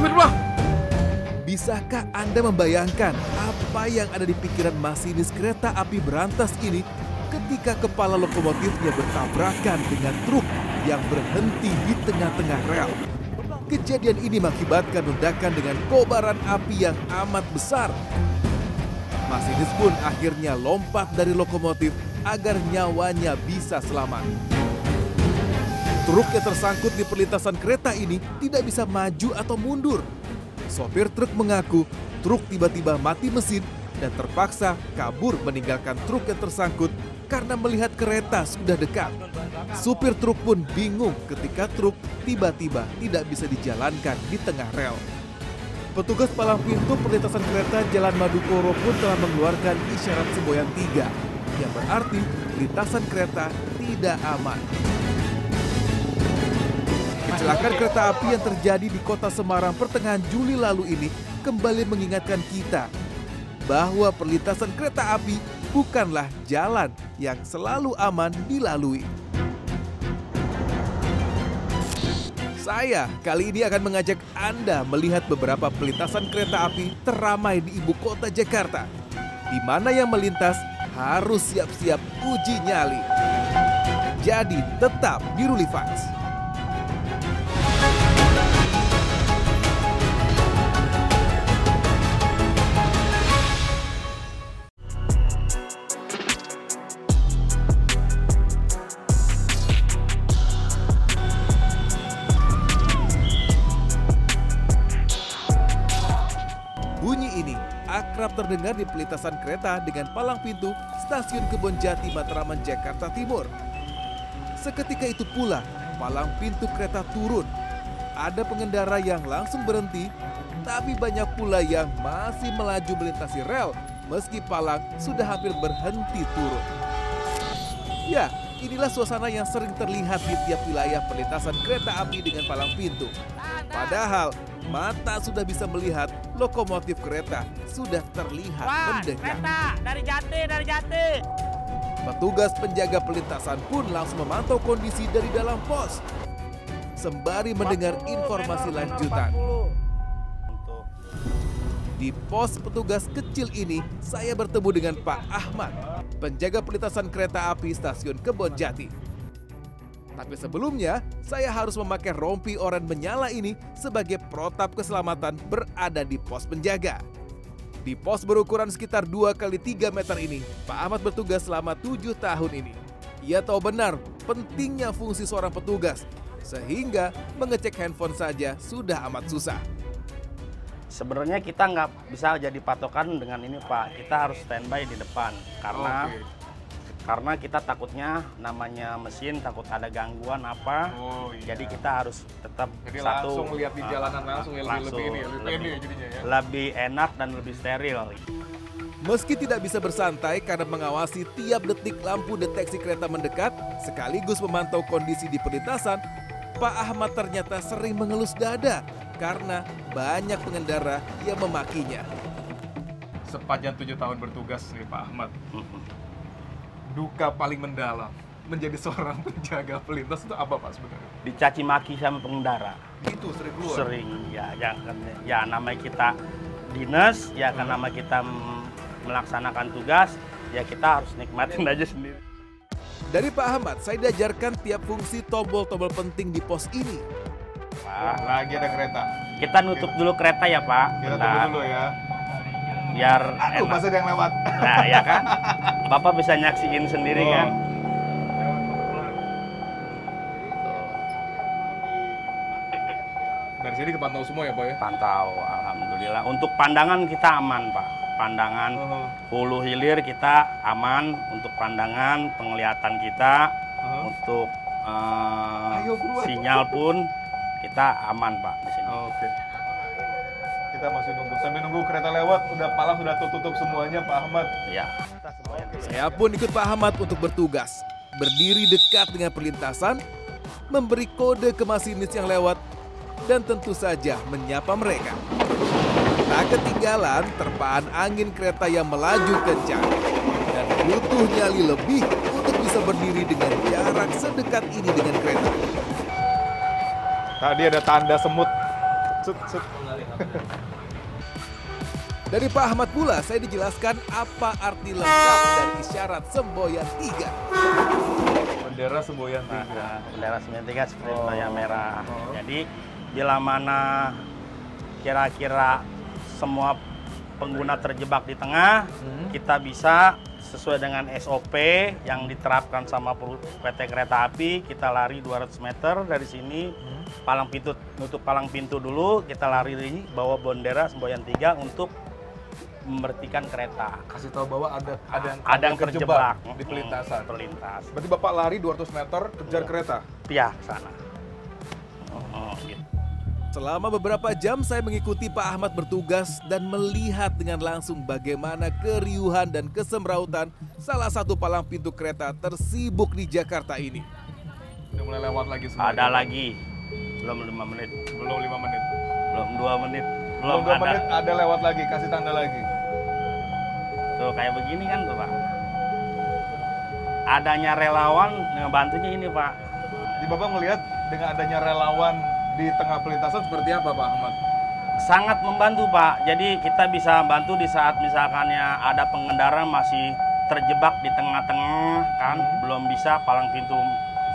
Astagfirullah. Bisakah Anda membayangkan apa yang ada di pikiran masinis kereta api berantas ini ketika kepala lokomotifnya bertabrakan dengan truk yang berhenti di tengah-tengah rel? Kejadian ini mengakibatkan ledakan dengan kobaran api yang amat besar. Masinis pun akhirnya lompat dari lokomotif agar nyawanya bisa selamat. Truk yang tersangkut di perlintasan kereta ini tidak bisa maju atau mundur. Sopir truk mengaku truk tiba-tiba mati mesin dan terpaksa kabur meninggalkan truk yang tersangkut karena melihat kereta sudah dekat. Supir truk pun bingung ketika truk tiba-tiba tidak bisa dijalankan di tengah rel. Petugas palang pintu perlintasan kereta Jalan Madukoro pun telah mengeluarkan isyarat semboyan tiga yang berarti lintasan kereta tidak aman. Kecelakaan kereta api yang terjadi di kota Semarang pertengahan Juli lalu ini kembali mengingatkan kita bahwa perlintasan kereta api bukanlah jalan yang selalu aman dilalui. Saya kali ini akan mengajak Anda melihat beberapa perlintasan kereta api teramai di ibu kota Jakarta, di mana yang melintas harus siap-siap uji nyali. Jadi tetap di Rulifans. Terdengar di pelintasan kereta dengan palang pintu stasiun Kebonjati Matraman Jakarta Timur. Seketika itu pula palang pintu kereta turun. Ada pengendara yang langsung berhenti, tapi banyak pula yang masih melaju melintasi rel meski palang sudah hampir berhenti turun. Ya, inilah suasana yang sering terlihat di tiap wilayah perlintasan kereta api dengan palang pintu. Padahal mata sudah bisa melihat lokomotif kereta sudah terlihat Wah, mendekat. kereta dari Jati, dari Jati. Petugas penjaga perlintasan pun langsung memantau kondisi dari dalam pos. Sembari mendengar 40, informasi lanjutan. 40. untuk Di pos petugas kecil ini, saya bertemu dengan Pak Ahmad, penjaga perlintasan kereta api stasiun Kebonjati. Tapi sebelumnya, saya harus memakai rompi oranye menyala ini sebagai protap keselamatan berada di pos penjaga. Di pos berukuran sekitar 2 kali 3 meter ini, Pak Ahmad bertugas selama 7 tahun ini. Ia tahu benar pentingnya fungsi seorang petugas, sehingga mengecek handphone saja sudah amat susah. sebenarnya kita nggak bisa jadi patokan dengan ini Pak. Kita harus standby di depan karena. Karena kita takutnya namanya mesin takut ada gangguan apa. Oh iya. Jadi kita harus tetap Jadi satu langsung lihat di ah, jalanan langsung ya lebih langsung, lebih ini lebih pede lebih, jadinya ya. lebih enak dan lebih steril. Meski tidak bisa bersantai karena mengawasi tiap detik lampu deteksi kereta mendekat, sekaligus memantau kondisi di perlintasan, Pak Ahmad ternyata sering mengelus dada karena banyak pengendara yang memakinya. Sepanjang tujuh tahun bertugas nih Pak Ahmad. Duka paling mendalam menjadi seorang penjaga pelintas itu apa Pak sebenarnya? Dicaci maki sama pengendara. Itu sering keluar. Sering ya ya ya namanya kita dinas ya kan nama kita melaksanakan tugas ya kita harus nikmatin aja sendiri. Dari Pak Ahmad, saya diajarkan tiap fungsi tombol-tombol penting di pos ini. Wah, Pak, lagi ada kereta. kita nutup dulu kereta ya Pak. Kita Bentar. tunggu dulu ya. Biar Aduh, enak. masih ada yang lewat. Nah ya kan, Bapak bisa nyaksiin sendiri Oh. kan. Dari sini kepantau semua ya Pak ya? Pantau, alhamdulillah. Untuk pandangan kita aman Pak. Pandangan Oh, hulu hilir kita aman. Untuk pandangan penglihatan kita, oh. untuk eh, Ayo, sinyal pun kita aman Pak di sini. Oke. Kita masih nunggu. Sambil nunggu kereta lewat, udah palang sudah tutup semuanya Pak Ahmad. Ya. Saya pun ikut Pak Ahmad untuk bertugas. Berdiri dekat dengan perlintasan, memberi kode ke masinis yang lewat, dan tentu saja menyapa mereka. Tak ketinggalan terpaan angin kereta yang melaju kencang. Dan butuh nyali lebih untuk bisa berdiri dengan jarak sedekat ini dengan kereta. Tadi ada tanda semut. Set, set. Dari Pak Ahmad pula saya dijelaskan apa arti lengkap dari isyarat semboyan tiga. Bendera semboyan Nah, tiga. nah, bendera sembilan tiga seperti Oh. yang merah. Oh. Jadi bila mana kira-kira semua pengguna terjebak di tengah, Hmm. kita bisa sesuai dengan SOP yang diterapkan sama PT Kereta Api, kita lari 200 meter dari sini, Hmm. palang pintu nutup palang pintu dulu, kita lari bawa bendera semboyan tiga untuk membertikan kereta. Kasih tahu bahwa ada ada yang Ada yang terjebak di pelintasan. Hmm, Terlintas. Berarti Bapak lari 200 meter kejar Iya. kereta. Ya, ke sana. Oh, gitu. Selama beberapa jam saya mengikuti Pak Ahmad bertugas dan melihat dengan langsung bagaimana keriuhan dan kesemrautan salah satu palang pintu kereta tersibuk di Jakarta ini. Udah mulai lewat lagi semua. Ada lagi. Belum lima menit. Belum 5 menit. Belum dua menit. Belum Belum 2 ada. menit ada lewat lagi, kasih tanda lagi. Tuh kayak begini kan tuh Pak. Adanya relawan ngebantunya ini Pak. Di Bapak melihat dengan adanya relawan di tengah pelintasan seperti apa Pak Ahmad? Sangat membantu Pak. Jadi kita bisa bantu di saat misalkannya ada pengendara masih terjebak di tengah-tengah kan, Hmm. belum bisa palang pintu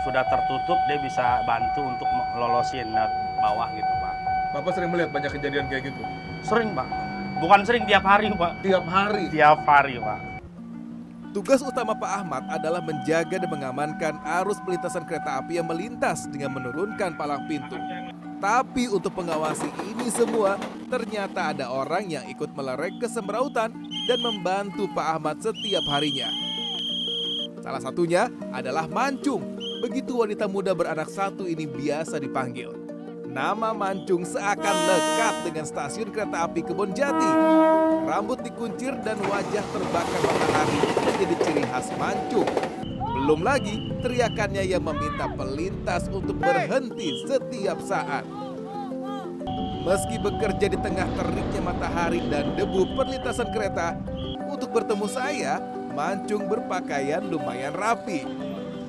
sudah tertutup, dia bisa bantu untuk lolosin lewat bawah gitu Pak. Bapak sering melihat banyak kejadian kayak gitu? Sering Pak. Bukan sering tiap hari Pak. Tiap hari. Tiap hari Pak. Tugas utama Pak Ahmad adalah menjaga dan mengamankan arus pelintasan kereta api yang melintas dengan menurunkan palang pintu. Tapi untuk mengawasi ini semua, ternyata ada orang yang ikut melerek kesemrautan dan membantu Pak Ahmad setiap harinya. Salah satunya adalah Mancung. Begitu wanita muda beranak satu ini biasa dipanggil. Nama Mancung seakan lekat dengan stasiun kereta api Kebon Jati. Rambut dikuncir dan wajah terbakar matahari menjadi ciri khas Mancung. Belum lagi teriakannya yang meminta pelintas untuk berhenti setiap saat. Meski bekerja di tengah teriknya matahari dan debu perlintasan kereta, untuk bertemu saya, Mancung berpakaian lumayan rapi.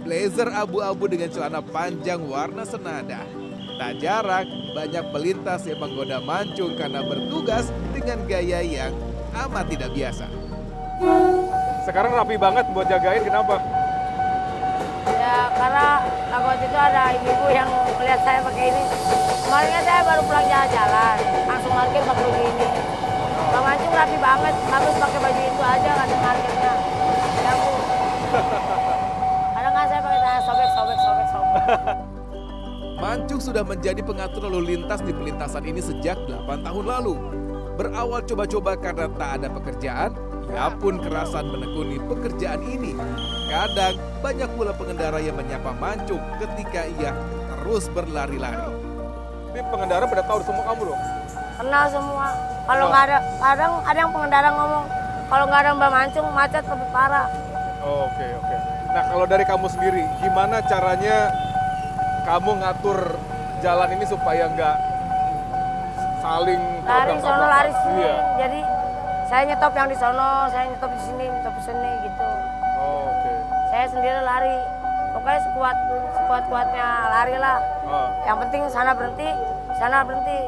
Blazer abu-abu dengan celana panjang warna senada. Tak jarang banyak pelintas yang menggoda Mancung karena bertugas dengan gaya yang amat tidak biasa. Sekarang rapi banget buat jagain kenapa? Ya karena waktu itu ada ibu-ibu yang melihat saya pakai ini. Kemarin kan saya baru pulang jalan-jalan, langsung parkir pakai begini. Bang Mancung rapi banget, bagus pakai baju itu aja nggak ada parkirnya. Ya bu. Kadang kan saya pakai tanya sobek, sobek, sobek, sobek. Mancung sudah menjadi pengatur lalu lintas di pelintasan ini sejak 8 tahun lalu. Berawal coba-coba karena tak ada pekerjaan, ia pun kerasan menekuni pekerjaan ini. Kadang banyak pula pengendara yang menyapa Mancung ketika ia terus berlari-lari. Ini pengendara pada tahu semua kamu dong. Kenal semua. Kalau nggak ada, kadang ada yang pengendara ngomong, kalau nggak ada Mbak Mancung macet lebih parah. Oh, Oke oke. Nah kalau dari kamu sendiri, gimana caranya kamu ngatur jalan ini supaya nggak saling Lari sono, lari sini. Iya. Jadi saya nyetop yang di sono, saya nyetop di sini, nyetop di sini gitu. Oh, Oke. Saya sendiri lari. Pokoknya sekuat sekuat kuatnya lari lah. Ah. Yang penting sana berhenti, sana berhenti.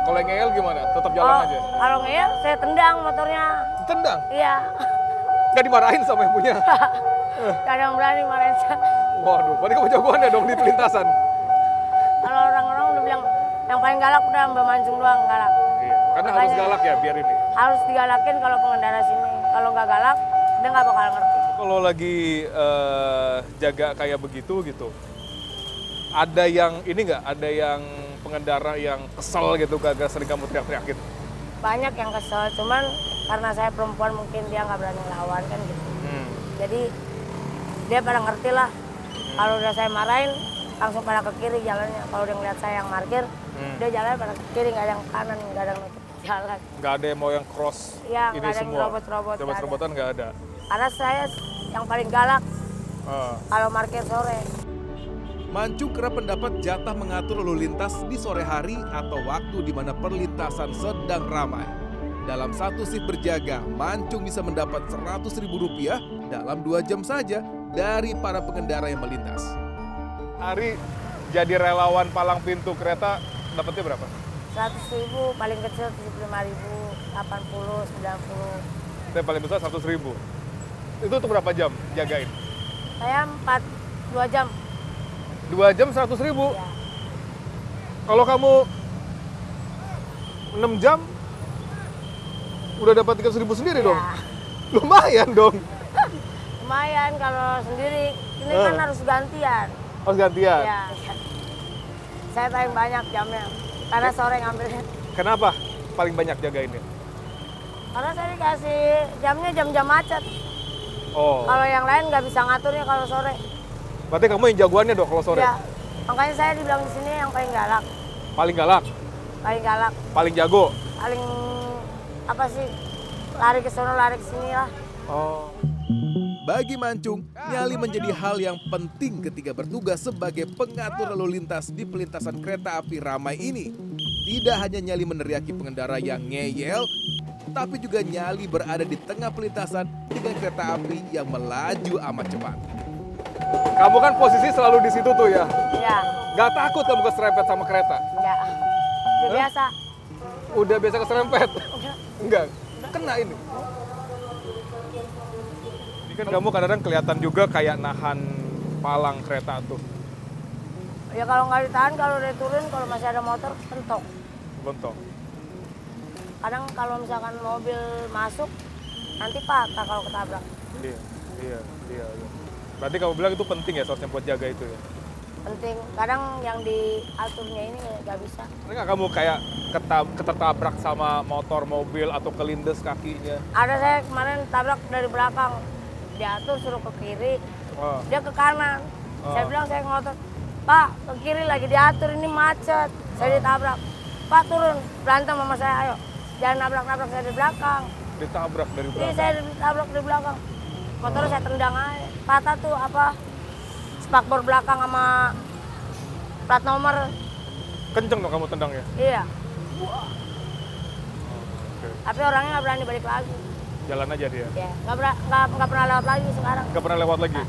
Kalau ngeyel gimana? Tetap jalan Oh, aja. Kalau ngeyel saya tendang motornya. Tendang. Iya. Nggak dimarahin sama yang punya. Gak ada yang berani marahin saya. Waduh, berarti kamu jagoan ya dong di pelintasan. Kalau orang-orang udah bilang yang paling galak udah Mbak Mancung doang galak. Iya. Karena harus Makanya- galak ya biar ini. Harus digalakin kalau pengendara sini. Kalau nggak galak, dia nggak bakal ngerti. Kalau lagi eh, jaga kayak begitu gitu, ada yang ini nggak? Ada yang pengendara yang kesel gitu gara-gara sering kamu teriak-teriakin? Banyak yang kesel, cuman karena saya perempuan mungkin dia nggak berani lawan kan gitu. Hmm. Jadi dia pada ngerti lah. Kalau udah saya marahin, langsung pada ke kiri jalannya. Kalau dia ngeliat saya yang parkir, Hmm. dia jalan pada ke kiri, nggak ada yang kanan, nggak ada yang nutup jalan. Nggak ada yang mau yang cross Iya, ini ada semua. robot-robot. Robot-robotan nggak ada. Karena saya yang paling galak Ah. kalau parkir sore. Mancung kerap mendapat jatah mengatur lalu lintas di sore hari atau waktu di mana perlintasan sedang ramai. Dalam satu shift berjaga, Mancung bisa mendapat Rp100.000 rupiah dalam dua jam saja dari para pengendara yang melintas. Hari jadi relawan palang pintu kereta dapatnya berapa? seratus ribu paling kecil tujuh puluh lima ribu delapan puluh sembilan puluh Yang paling besar 100 ribu. Itu untuk berapa jam jagain? saya empat dua jam Dua jam 100 ribu. ya Kalau kamu 6 jam, udah dapat 300 ribu sendiri dong. Ya. Lumayan dong. Lumayan kalau sendiri. Ini Eh. kan harus gantian. Harus gantian. ya saya paling banyak jamnya. Karena sore ngambilnya. Kenapa paling banyak jagainnya? karena saya dikasih jamnya jam-jam macet. Oh, kalau yang lain nggak bisa ngaturnya kalau sore. Berarti kamu yang jagoannya dong kalau sore? ya makanya saya dibilang di sini yang paling galak. Paling galak, paling galak. Paling jago. paling apa sih lari ke sono lari ke sini lah. Oh. Bagi Mancung, nyali menjadi hal yang penting ketika bertugas sebagai pengatur lalu lintas di pelintasan kereta api ramai ini. Tidak hanya nyali meneriaki pengendara yang ngeyel, tapi juga nyali berada di tengah pelintasan dengan kereta api yang melaju amat cepat. Kamu kan posisi selalu di situ tuh ya. ya Gak takut kamu keserempet sama kereta? enggak udah Hah? biasa Udah biasa keserempet? Enggak. Kena ini. Kan kamu kadang-kadang kelihatan juga kayak nahan palang kereta tuh. ya kalau nggak ditahan kalau udah turun kalau masih ada motor pentok Bentok. kadang kalau misalkan mobil masuk nanti patah kalau ketabrak Iya, iya, iya. iya. Berarti kamu bilang itu penting ya seharusnya buat jaga itu ya? penting kadang yang diaturnya ini nggak bisa Pernah kamu kayak ketab, ketertabrak sama motor, mobil, atau kelindes kakinya? ada saya kemarin tabrak dari belakang diatur suruh ke kiri. Oh, dia ke kanan. Saya Oh. bilang saya ngotot. Pak ke kiri lagi diatur ini macet. Saya ditabrak. Pak turun berantem sama saya ayo. Jangan nabrak nabrak saya di belakang. Ditabrak dari ini belakang. saya ditabrak di belakang. Motor saya tendang aja. Patah tuh apa spakbor belakang sama plat nomor. Kenceng dong kamu tendangnya? iya. Oke. tapi orangnya nggak berani balik lagi Jalan aja dia. ya nggak ber- nggak nggak pernah lewat lagi sekarang Nggak pernah lewat lagi?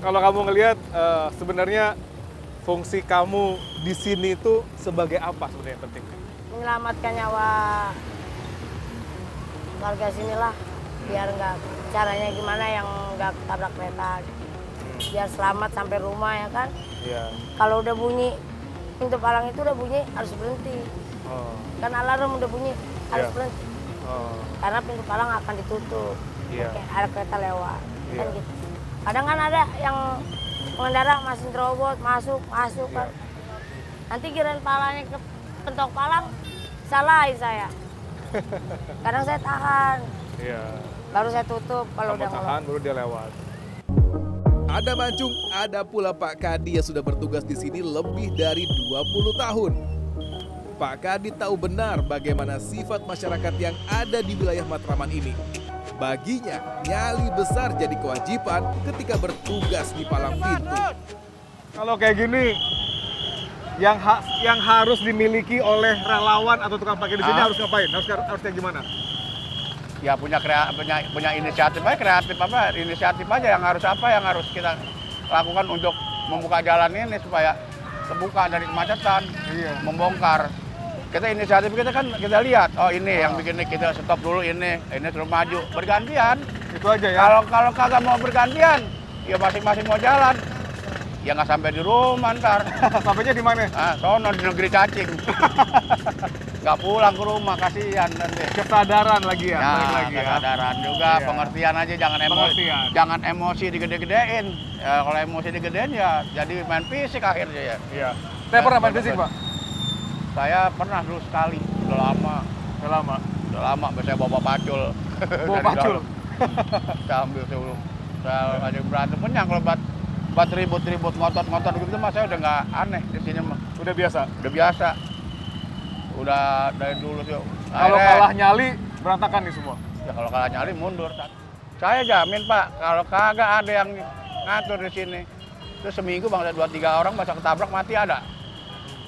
Kalau kamu ngelihat eh, sebenarnya fungsi kamu di sini itu sebagai apa sebenarnya yang penting? menyelamatkan nyawa warga sinilah biar nggak caranya gimana yang nggak tabrak kereta biar selamat sampai rumah ya kan Iya. kalau udah bunyi pintu palang itu udah bunyi harus berhenti Oh, kan alarm udah bunyi harus Iya. berhenti oh, karena pintu palang akan ditutup Iya. Oke, ada kereta lewat kan Iya. gitu kadang kan ada yang pengendara masih terobot masuk masuk kan Iya. nanti kirain palanya ke pentok palang salahin saya kadang saya tahan iya. baru saya tutup kalau Kamu udah tahan ngomong baru dia lewat. Ada Mancung, ada pula Pak Kadi yang sudah bertugas di sini lebih dari 20 tahun. Pak Kadi tahu benar bagaimana sifat masyarakat yang ada di wilayah Matraman ini. Baginya, nyali besar jadi kewajiban ketika bertugas di palang pintu. Kalau kayak gini, yang ha- yang harus dimiliki oleh relawan atau tukang parkir di sini Ah. harus ngapain? Harus harus kayak gimana? ya punya krea, punya punya inisiatif aja kreatif apa inisiatif aja yang harus apa yang harus kita lakukan untuk membuka jalan ini supaya terbuka dari kemacetan Iya. membongkar kita inisiatif kita kan kita lihat oh ini yang bikin ini kita stop dulu ini ini terus maju bergantian Itu aja ya. kalau kalau kagak mau bergantian ya masing-masing mau jalan ya nggak sampai di rumah ntar Sampainya di mana? ah sono di negeri cacing nggak pulang ke rumah kasihan nanti Kesadaran lagi ya, balik Ya, lagi ya. kesadaran juga, Iya. pengertian aja jangan emosi. Pengertian. Jangan emosi digede-gedein. Ya, kalau emosi digedein ya jadi main fisik akhirnya ya. Iya. Saya pernah main fisik, Pak. Saya pernah dulu sekali, udah lama, Udah lama. udah lama saya bawa pacul. Bawa pacul. saya ambil sebelum saya ada berantem punya kalau buat buat ribut-ribut ngotot-ngotot gitu mah saya udah nggak aneh di sini mah Udah biasa. udah biasa udah dari dulu sih Kalau kalah nyali, berantakan nih semua. Ya kalau kalah nyali mundur. Saya jamin Pak, kalau kagak ada yang ngatur di sini, itu seminggu bangsa dua tiga orang masa ketabrak mati ada.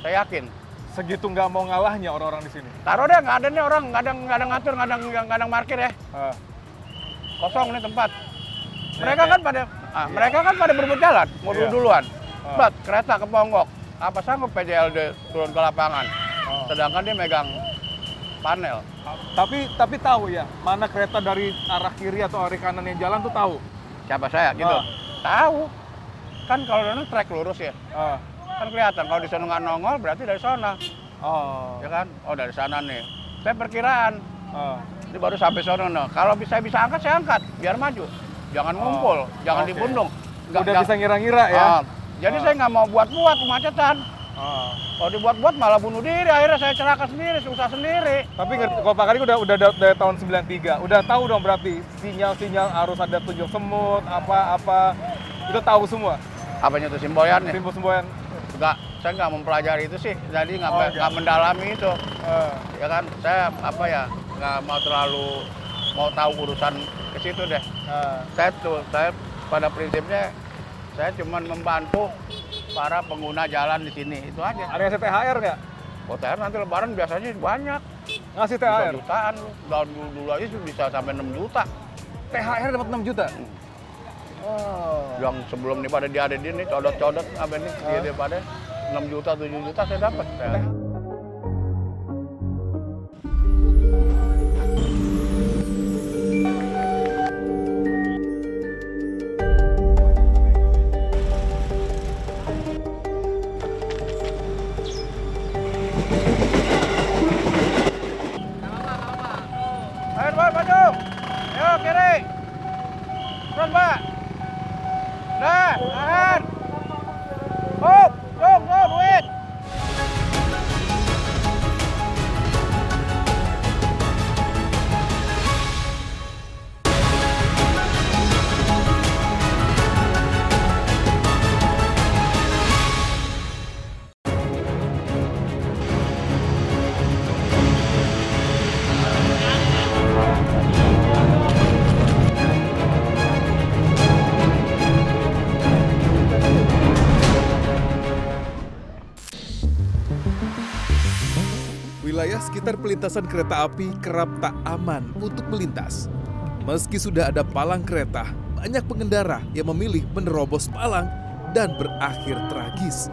Saya yakin. Segitu nggak mau ngalahnya orang-orang di sini. Taruh deh, nggak ada nih orang, nggak ada nggak ada ngatur, nggak ada nggak ada parkir ya, Ah, kosong nih tempat. Ya, Mereka kan pada, ah, mereka kan pada berebut jalan, mau dulu Iya. duluan. Ah. Bat, kereta keponggok, apa sanggup PJLD turun ke lapangan? Oh. sedangkan dia megang panel. Tapi tapi tahu ya mana kereta dari arah kiri atau arah kanan yang jalan tuh tahu. Siapa saya gitu? Oh. Tahu. Kan kalau ini trek lurus ya. Ah. Kan kelihatan kalau di sana nggak nongol berarti dari sana. Oh. Ya kan? Oh dari sana nih. Saya perkiraan. Ah. Ini baru sampai sana. Nah. Kalau bisa bisa angkat saya angkat biar maju. Jangan Oh, ngumpul, jangan oke. dibundung. Nggak- Udah bisa ngira-ngira ya. Ah, jadi Ah. saya nggak mau buat-buat kemacetan. Ah. Kalau dibuat-buat malah bunuh diri, akhirnya saya celaka sendiri, susah sendiri. Tapi ngerti, kalau Pak Karik udah udah da- dari tahun 93, udah tahu dong berarti sinyal-sinyal harus ada tunjuk semut, apa-apa. Itu tahu semua. Apanya tuh simboyannya? Simbol semboyan. Enggak, saya nggak mempelajari itu sih, jadi nggak Oh, nggak enggak. mendalami itu. Ah. Ya kan, saya apa ya, nggak mau terlalu mau tahu urusan ke situ deh. Ah. Saya tuh, saya pada prinsipnya saya cuma membantu para pengguna jalan di sini, itu aja. Ada yang ngasih THR nggak? OTR nanti lebaran biasanya banyak, Ngasih bisa THR. jutaan. Tahun dulu, dulu aja bisa sampai 6 juta. THR dapat 6 juta. Oh. yang sebelum nih pada diadein nih codot-codot apa nih dia, dia pada 6 juta 7 juta saya dapat saya. Wilayah sekitar pelintasan kereta api kerap tak aman untuk melintas. Meski sudah ada palang kereta, banyak pengendara yang memilih menerobos palang dan berakhir tragis.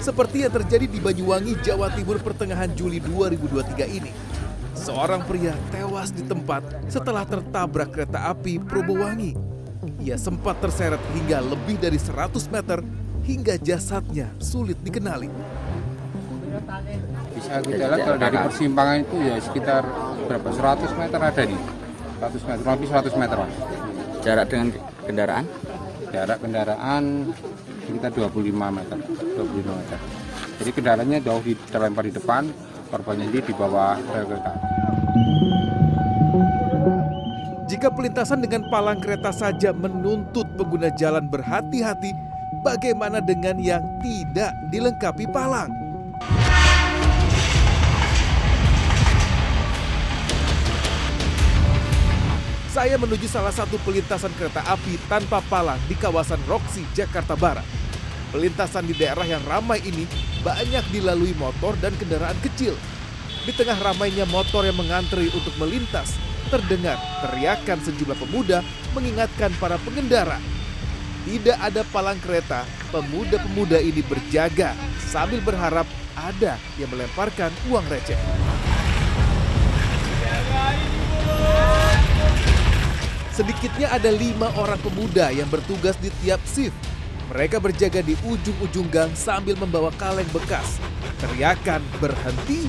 Seperti yang terjadi di Banyuwangi, Jawa Timur pertengahan Juli 2023 ini. Seorang pria tewas di tempat setelah tertabrak kereta api Probowangi. Ia sempat terseret hingga lebih dari 100 meter hingga jasadnya sulit dikenali. bisa kita lihat kalau dari persimpangan itu ya sekitar berapa? 100 meter ada nih. 100 meter lebih 100 meter mas. Jarak dengan kendaraan? Jarak kendaraan sekitar 25 meter 25 meter. Jadi kendaraannya jauh di terlempar di depan korbannya ini di bawah rel kereta. Jika pelintasan dengan palang kereta saja menuntut pengguna jalan berhati-hati, bagaimana dengan yang tidak dilengkapi palang? Saya menuju salah satu pelintasan kereta api tanpa palang di kawasan Roksi, Jakarta Barat. Pelintasan di daerah yang ramai ini banyak dilalui motor dan kendaraan kecil. Di tengah ramainya motor yang mengantri untuk melintas, terdengar teriakan sejumlah pemuda mengingatkan para pengendara. Tidak ada palang kereta, pemuda-pemuda ini berjaga sambil berharap ada yang melemparkan uang receh. Sedikitnya ada lima orang pemuda yang bertugas di tiap shift. Mereka berjaga di ujung-ujung gang sambil membawa kaleng bekas. Teriakan berhenti,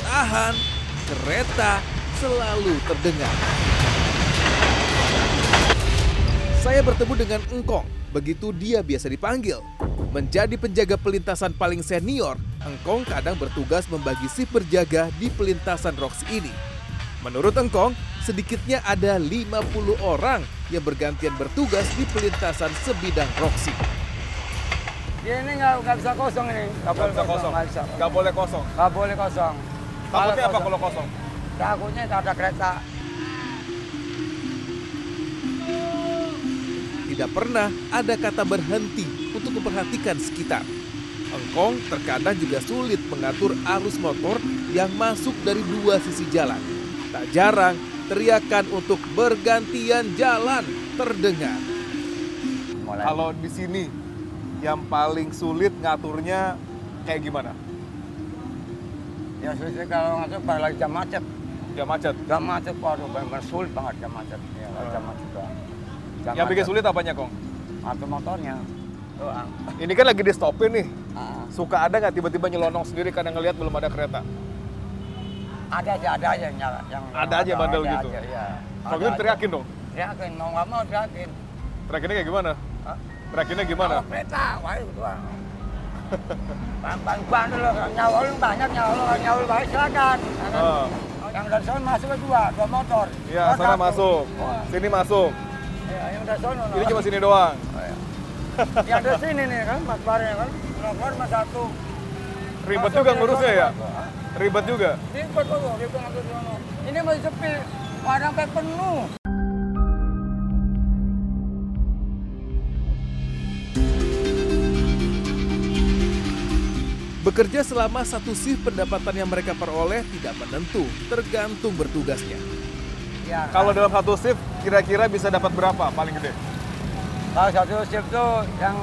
tahan, kereta selalu terdengar. Saya bertemu dengan Engkong, begitu dia biasa dipanggil. Menjadi penjaga pelintasan paling senior, Engkong kadang bertugas membagi shift berjaga di pelintasan Roxy ini. Menurut Engkong, sedikitnya ada 50 orang yang bergantian bertugas di pelintasan sebidang Roxy. Dia ini nggak nggak bisa kosong ini. Nggak bisa kosong. Nggak boleh kosong. Nggak boleh kosong. Takutnya apa kalau kosong? Takutnya tak ada kereta. Tidak pernah ada kata berhenti untuk memperhatikan sekitar. Engkong terkadang juga sulit mengatur arus motor yang masuk dari dua sisi jalan. Tak jarang teriakan untuk bergantian jalan terdengar. Kalau di sini yang paling sulit ngaturnya kayak gimana? Ya sulit kalau nggak pada lagi jam macet. Jam macet. Jam macet, waduh benar sulit banget jam macet. Ya, jam macet doang. Jam yang bikin sulit apanya, Kong? Atau motornya doang. Ini kan lagi di stopin nih. Ah. Suka ada nggak tiba-tiba nyelonong sendiri karena ngelihat belum ada kereta? Ada aja, ada aja yang nyala. Yang Ada aja bandel ada gitu? Aja, ya. Kalau Ada gitu teriakin dong. Teriakin, mau nggak mau teriakin. Teriakinnya kayak gimana? Hah? Teriakinnya gimana? Kalau kereta, wah itu doang. Bang bandel loh, nyawa lu banyak, nyawa lu, nyawa lu baik silakan. Ya kan? Ah. Yang dari sana masuk ke dua, dua motor. Iya, sana masuk. Sini masuk. Ya, yang dari sana. Ini cuma sini doang. Yang dari sini nih kan, mas bareng kan. Keluar mas satu. Ribet Masuk juga ngurusnya ya? Ribet juga. Ribet kok, ribet di sana. Ini masih sepi, ada sampai penuh. Bekerja selama satu shift pendapatan yang mereka peroleh tidak menentu, tergantung bertugasnya. Ya, Kalau dalam satu shift kira-kira bisa dapat berapa paling gede? Kalau satu shift tuh yang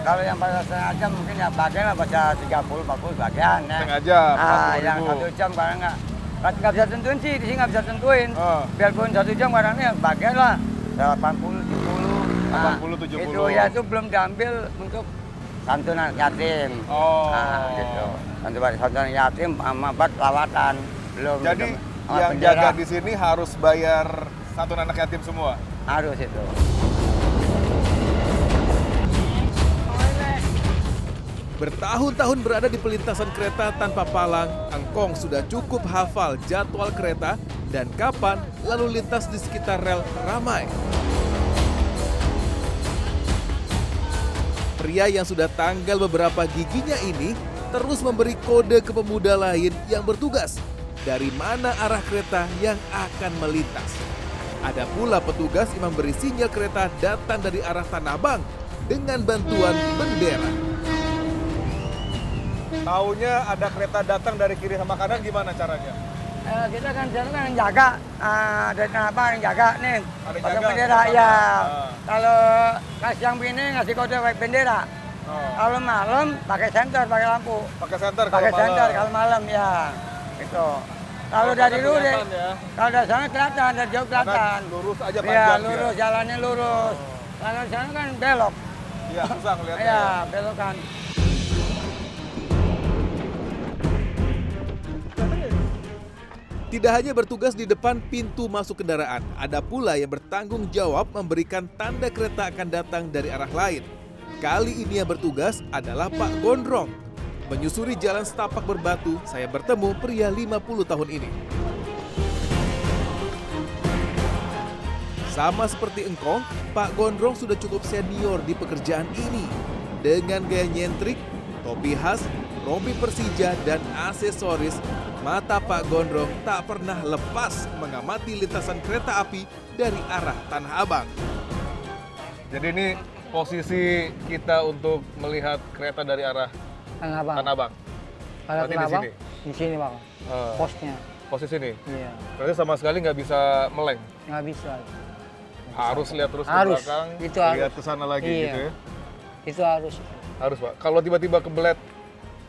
kalau yang pada setengah jam mungkin ya bagian lah baca 30 40 bagian ya. Setengah jam, Ah, 40 yang satu jam barang nggak nggak bisa tentuin sih di sini nggak bisa tentuin. Ah. Biarpun satu jam barangnya bagian lah 80 70. 80, 70. Itu ya itu belum diambil untuk santunan yatim. Oh. Ah, gitu. Santunan yatim sama buat lawatan belum. Jadi gitu. Yang bendera. jaga di sini harus bayar satu anak yatim semua. harus itu. Bertahun-tahun berada di pelintasan kereta tanpa palang, Engkong sudah cukup hafal jadwal kereta dan kapan lalu lintas di sekitar rel ramai. Pria yang sudah tanggal beberapa giginya ini terus memberi kode ke pemuda lain yang bertugas dari mana arah kereta yang akan melintas. Ada pula petugas yang memberi sinyal kereta datang dari arah Tanah Abang dengan bantuan bendera. Taunya ada kereta datang dari kiri sama kanan gimana caranya? Eh, kita kan jalan kan yang jaga, ah, dari apa yang jaga nih, Ada pakai jaga, bendera ya. sana. Kalau kasih yang begini ngasih kode pakai bendera. Oh. Kalau malam pakai senter, pakai lampu. Pakai senter kalau Pakai malam. senter kalau malam ya. Gitu. Kalau Kalau dari sana lu deh, ya. kalau dari sana kelihatan, dari jauh kelihatan. lurus aja Iya, panjang lurus, jalannya lurus. Kalau di sana kan belok. Iya, susah ngeliatnya. Iya, belok kan. Tidak hanya bertugas di depan pintu masuk kendaraan, ada pula yang bertanggung jawab memberikan tanda kereta akan datang dari arah lain. Kali ini yang bertugas adalah Pak Gondrong. Menyusuri jalan setapak berbatu, saya bertemu pria 50 tahun ini. Sama seperti engkong, Pak Gondrong sudah cukup senior di pekerjaan ini. Dengan gaya nyentrik, topi khas, rompi Persija, dan aksesoris, mata Pak Gondrong tak pernah lepas mengamati lintasan kereta api dari arah Tanah Abang. Jadi ini posisi kita untuk melihat kereta dari arah Tanah Abang. Tanah Abang. Kalau Berarti di Tanah Abang, sini? di sini bang. Eh, Posnya. posisi ini. Iya, Berarti sama sekali nggak bisa meleng. nggak bisa. Harus lihat terus Harus, ke belakang, itu lihat harus. ke sana lagi Iya. gitu ya. Itu harus. Harus pak. Kalau tiba-tiba kebelet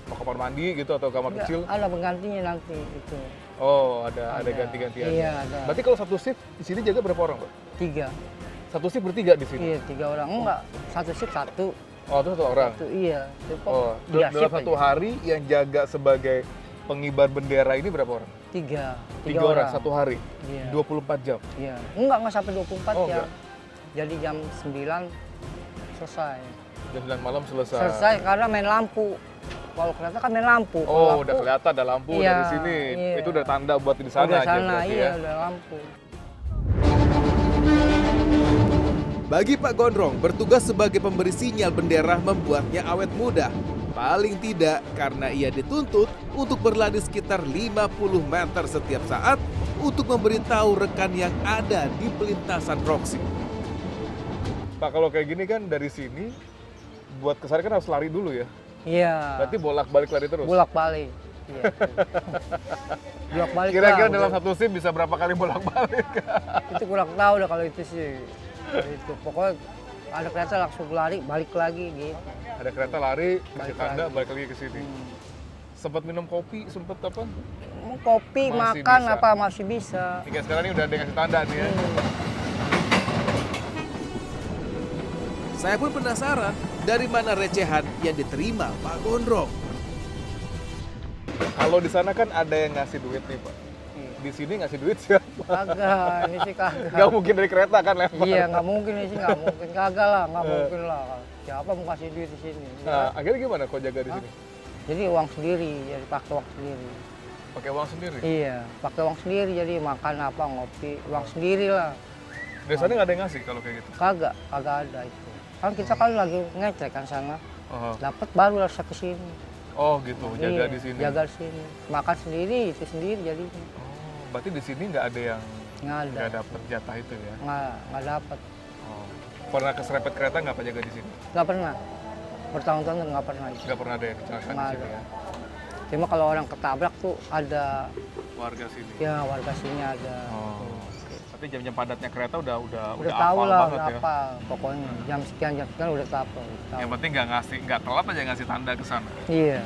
mau kamar mandi gitu atau kamar Nggak, kecil, Ada penggantinya nanti itu. oh ada ada Ada. ganti-gantian. Iya, ada. Berarti kalau satu shift di sini jaga berapa orang pak? Tiga. Satu shift bertiga di sini. Iya, tiga orang. Enggak, satu shift satu. Oh itu satu orang. Satu, iya. Itu Oh tiga dalam satu aja. hari yang jaga sebagai pengibar bendera ini berapa orang? Tiga. Tiga, orang. satu hari. Iya. 24 jam. Iya. Enggak, enggak sampai 24 Oh, jam. enggak. Jadi jam 9 selesai. Jam 9 malam selesai. Selesai karena main lampu. Kalau kereta kan main lampu. Kalau Oh, lampu, udah kelihatan ada lampu Iya, dari sini. iya. Itu udah tanda buat di sana Udah aja sana, berarti iya, ya. udah lampu. Bagi Pak Gondrong, bertugas sebagai pemberi sinyal bendera membuatnya awet muda. Paling tidak karena ia dituntut untuk berlari sekitar 50 meter setiap saat untuk memberitahu rekan yang ada di pelintasan Roxy. Pak kalau kayak gini kan dari sini buat ke sana kan harus lari dulu ya. Iya. Berarti bolak-balik lari terus. bolak-balik. Iya. bolak-balik. Kira-kira dalam udah. satu sim bisa berapa kali bolak-balik? itu kurang tahu dah kalau itu sih. Kalau itu pokoknya ada kereta langsung lari balik lagi gitu. Ada kereta lari, kasih Balik tanda, lagi. balik lagi ke sini. Hmm. Sempat minum kopi, sempet apa? Mau kopi, Masih makan bisa. apa masih bisa. Hingga sekarang ini udah ada kasih tanda nih ya. Saya pun penasaran dari mana recehan yang diterima Pak Gondrong. Kalau di sana kan ada yang ngasih duit nih Pak. Di sini ngasih duit siapa? Kagak, ini sih kagak. Gak mungkin dari kereta kan lempar. Iya, nggak mungkin ini sih nggak mungkin. Kagak lah, nggak mungkin lah. Siapa mau kasih duit di sini? Nah, akhirnya gimana kok jaga di sini? Jadi uang sendiri, jadi pakai uang sendiri. Pakai uang sendiri? Iya, pakai uang sendiri jadi makan apa ngopi uang sendiri lah. Dari sana nggak ada yang ngasih kalau kayak gitu? Kagak, kagak ada itu. Kan kita kan lagi ngecek kan sana, Oh, dapat baru harus ke sini. oh gitu, jaga Iya, di sini. Jaga di sini. Makan sendiri itu sendiri jadi Oh, berarti di sini nggak ada yang nggak dapet jatah itu ya? nggak nggak dapat, Oh. Pernah keserempet kereta nggak Pak jaga di sini? nggak pernah. Bertahun-tahun nggak pernah itu. Nggak pernah ada yang kecelakaan di sini ya? Cuma kalau orang ketabrak tuh ada, Warga sini. ya warga sini ada. Oh. Tapi jam-jam padatnya kereta udah udah Udah hafal tahu lah, banget udah ya. apa. Pokoknya jam sekian jam sekian udah tahu. udah tahu. Yang penting nggak ngasih, nggak telat aja ngasih tanda ke sana. Iya.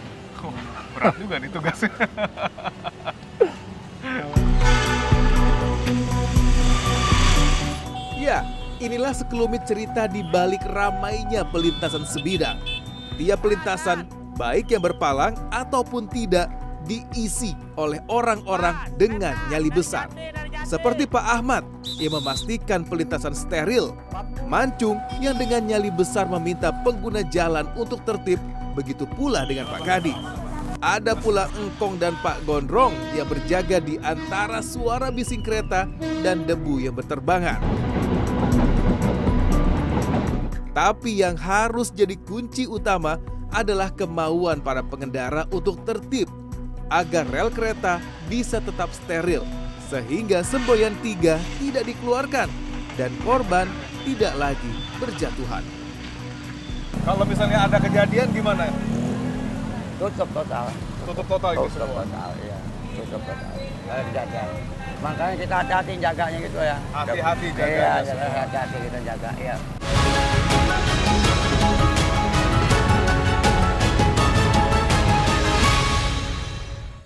Berat juga nih tugasnya. Ya, inilah sekelumit cerita di balik ramainya pelintasan sebidang. Tiap pelintasan, baik yang berpalang ataupun tidak, diisi oleh orang-orang dengan nyali besar. Seperti Pak Ahmad yang memastikan pelintasan steril, Mancung yang dengan nyali besar meminta pengguna jalan untuk tertib, begitu pula dengan Pak Kadi. Ada pula Engkong dan Pak Gondrong yang berjaga di antara suara bising kereta dan debu yang berterbangan. Tapi yang harus jadi kunci utama adalah kemauan para pengendara untuk tertib agar rel kereta bisa tetap steril sehingga semboyan tiga tidak dikeluarkan dan korban tidak lagi berjatuhan. Kalau misalnya ada kejadian gimana? tutup total. Tutup total gitu? Semua total ya tutup total. Iya. Kalau eh, ada makanya kita hati-hati jaganya gitu ya. Hati-hati jaga iya hati-hati kita jaga ya